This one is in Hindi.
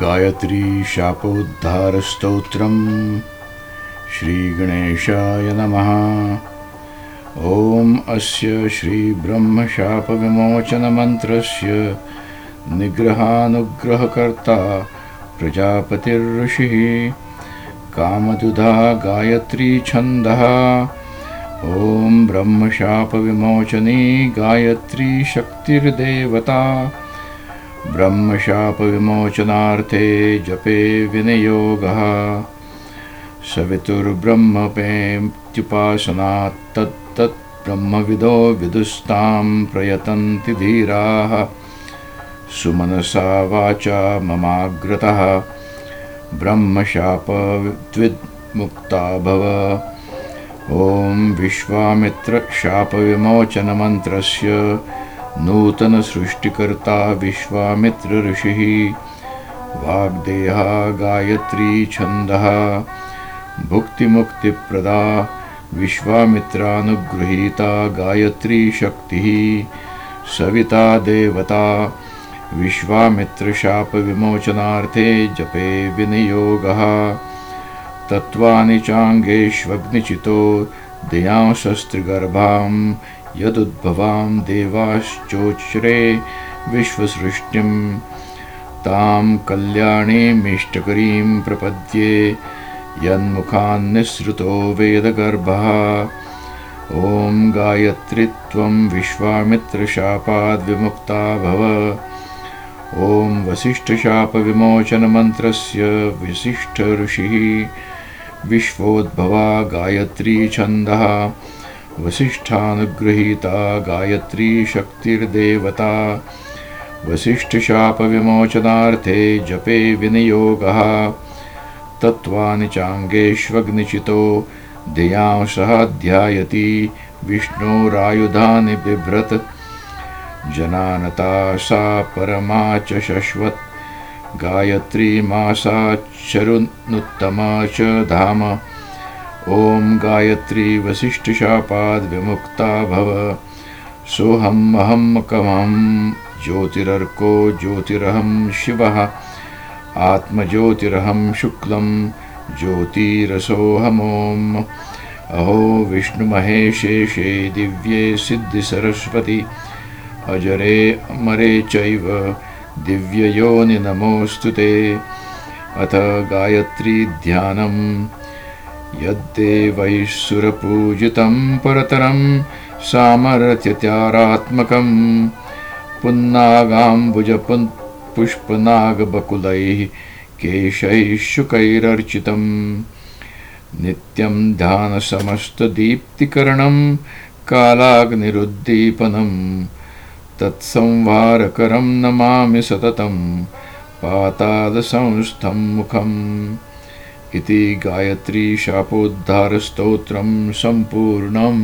गायत्री शापोद्धारस्तोत्रम्। श्रीगणेशाय नमः। ॐ अस्य श्रीब्रह्मशापविमोचनमन्त्रस्य निग्रहानुग्रहकर्ता प्रजापतिर्ऋषिः कामदुधा गायत्री छन्दः। ॐ ब्रह्मशापविमोचनी गायत्री शक्तिर्देवता ब्रह्मशापविमोचनार्थे जपे विनियोगः। सवितुर्ब्रह्मपेत्युपासनात् तत्तत् ब्रह्मविदो विदुस्तां प्रयतन्ति धीराः। सुमनसा वाचा ममाग्रतः। ब्रह्मशापविद्मुक्ता भव। ॐ विश्वामित्रशापविमोचनमन्त्रस्य नूतनसृष्टिकर्ता विश्वामित्रऋषिः वाग्देहा गायत्री छन्दः। भुक्तिमुक्तिप्रदा विश्वामित्रानुगृहीता गायत्री शक्तिः। सविता देवता विश्वामित्रशापविमोचनार्थे जपे विनियोगः। तत्त्वानि चाङ्गेष्वग्निचितो दयांशस्त्रिगर्भां यदुद्भवां देवाश्चोच्रे विश्वसृष्टिं तां कल्याणीमिष्टकरीं प्रपद्ये यन्मुखान्निःसृतो वेदगर्भः। ॐ गायत्री त्वं विश्वामित्रशापाद्विमुक्ता भव ॐ वसिष्ठशापविमोचनमन्त्रस्य विशिष्टऋषिः, विश्वोद्भवा गायत्री छन्दः। वसिष्ठानुगृहीता, गायत्री शक्तिर्देवता। वसिष्ठशापविमोचनार्थे जपे विनियोगः। तत्त्वानि चाङ्गेष्वग्निचितो धियांसः ध्यायति विष्णोरायुधानि बिभ्रत्। जनानता सा परमा च शश्वत्। गायत्रीमासाच्चरुनुत्तमा च धाम। ॐ गायत्री वसिष्ठशापाद्विमुक्ता भव। सोऽहमहमकमहं ज्योतिरर्को ज्योतिरहं शिवः। आत्मज्योतिरहं शुक्लं ज्योतिरसोऽहमोम् अहो विष्णुमहेशेषे दिव्ये सिद्धिसरस्वति। अजरे अमरे चैव दिव्ययोनि नमोऽस्तु ते। अथ गायत्री ध्यानं यद्देवैः सुरपूजितं परतरं सामर्थ्यत्यारात्मकं पुन्नागाम्बुजपुन् पुष्पनागबकुलैः केशैः शुकैरर्चितं नित्यं ध्यानसमस्तदीप्तिकरणं कालाग्निरुद्दीपनं तत्संवारकरं नमामि सततं पातालसंस्थं मुखम् इति गायत्री शापोद्धारस्तोत्रं सम्पूर्णम्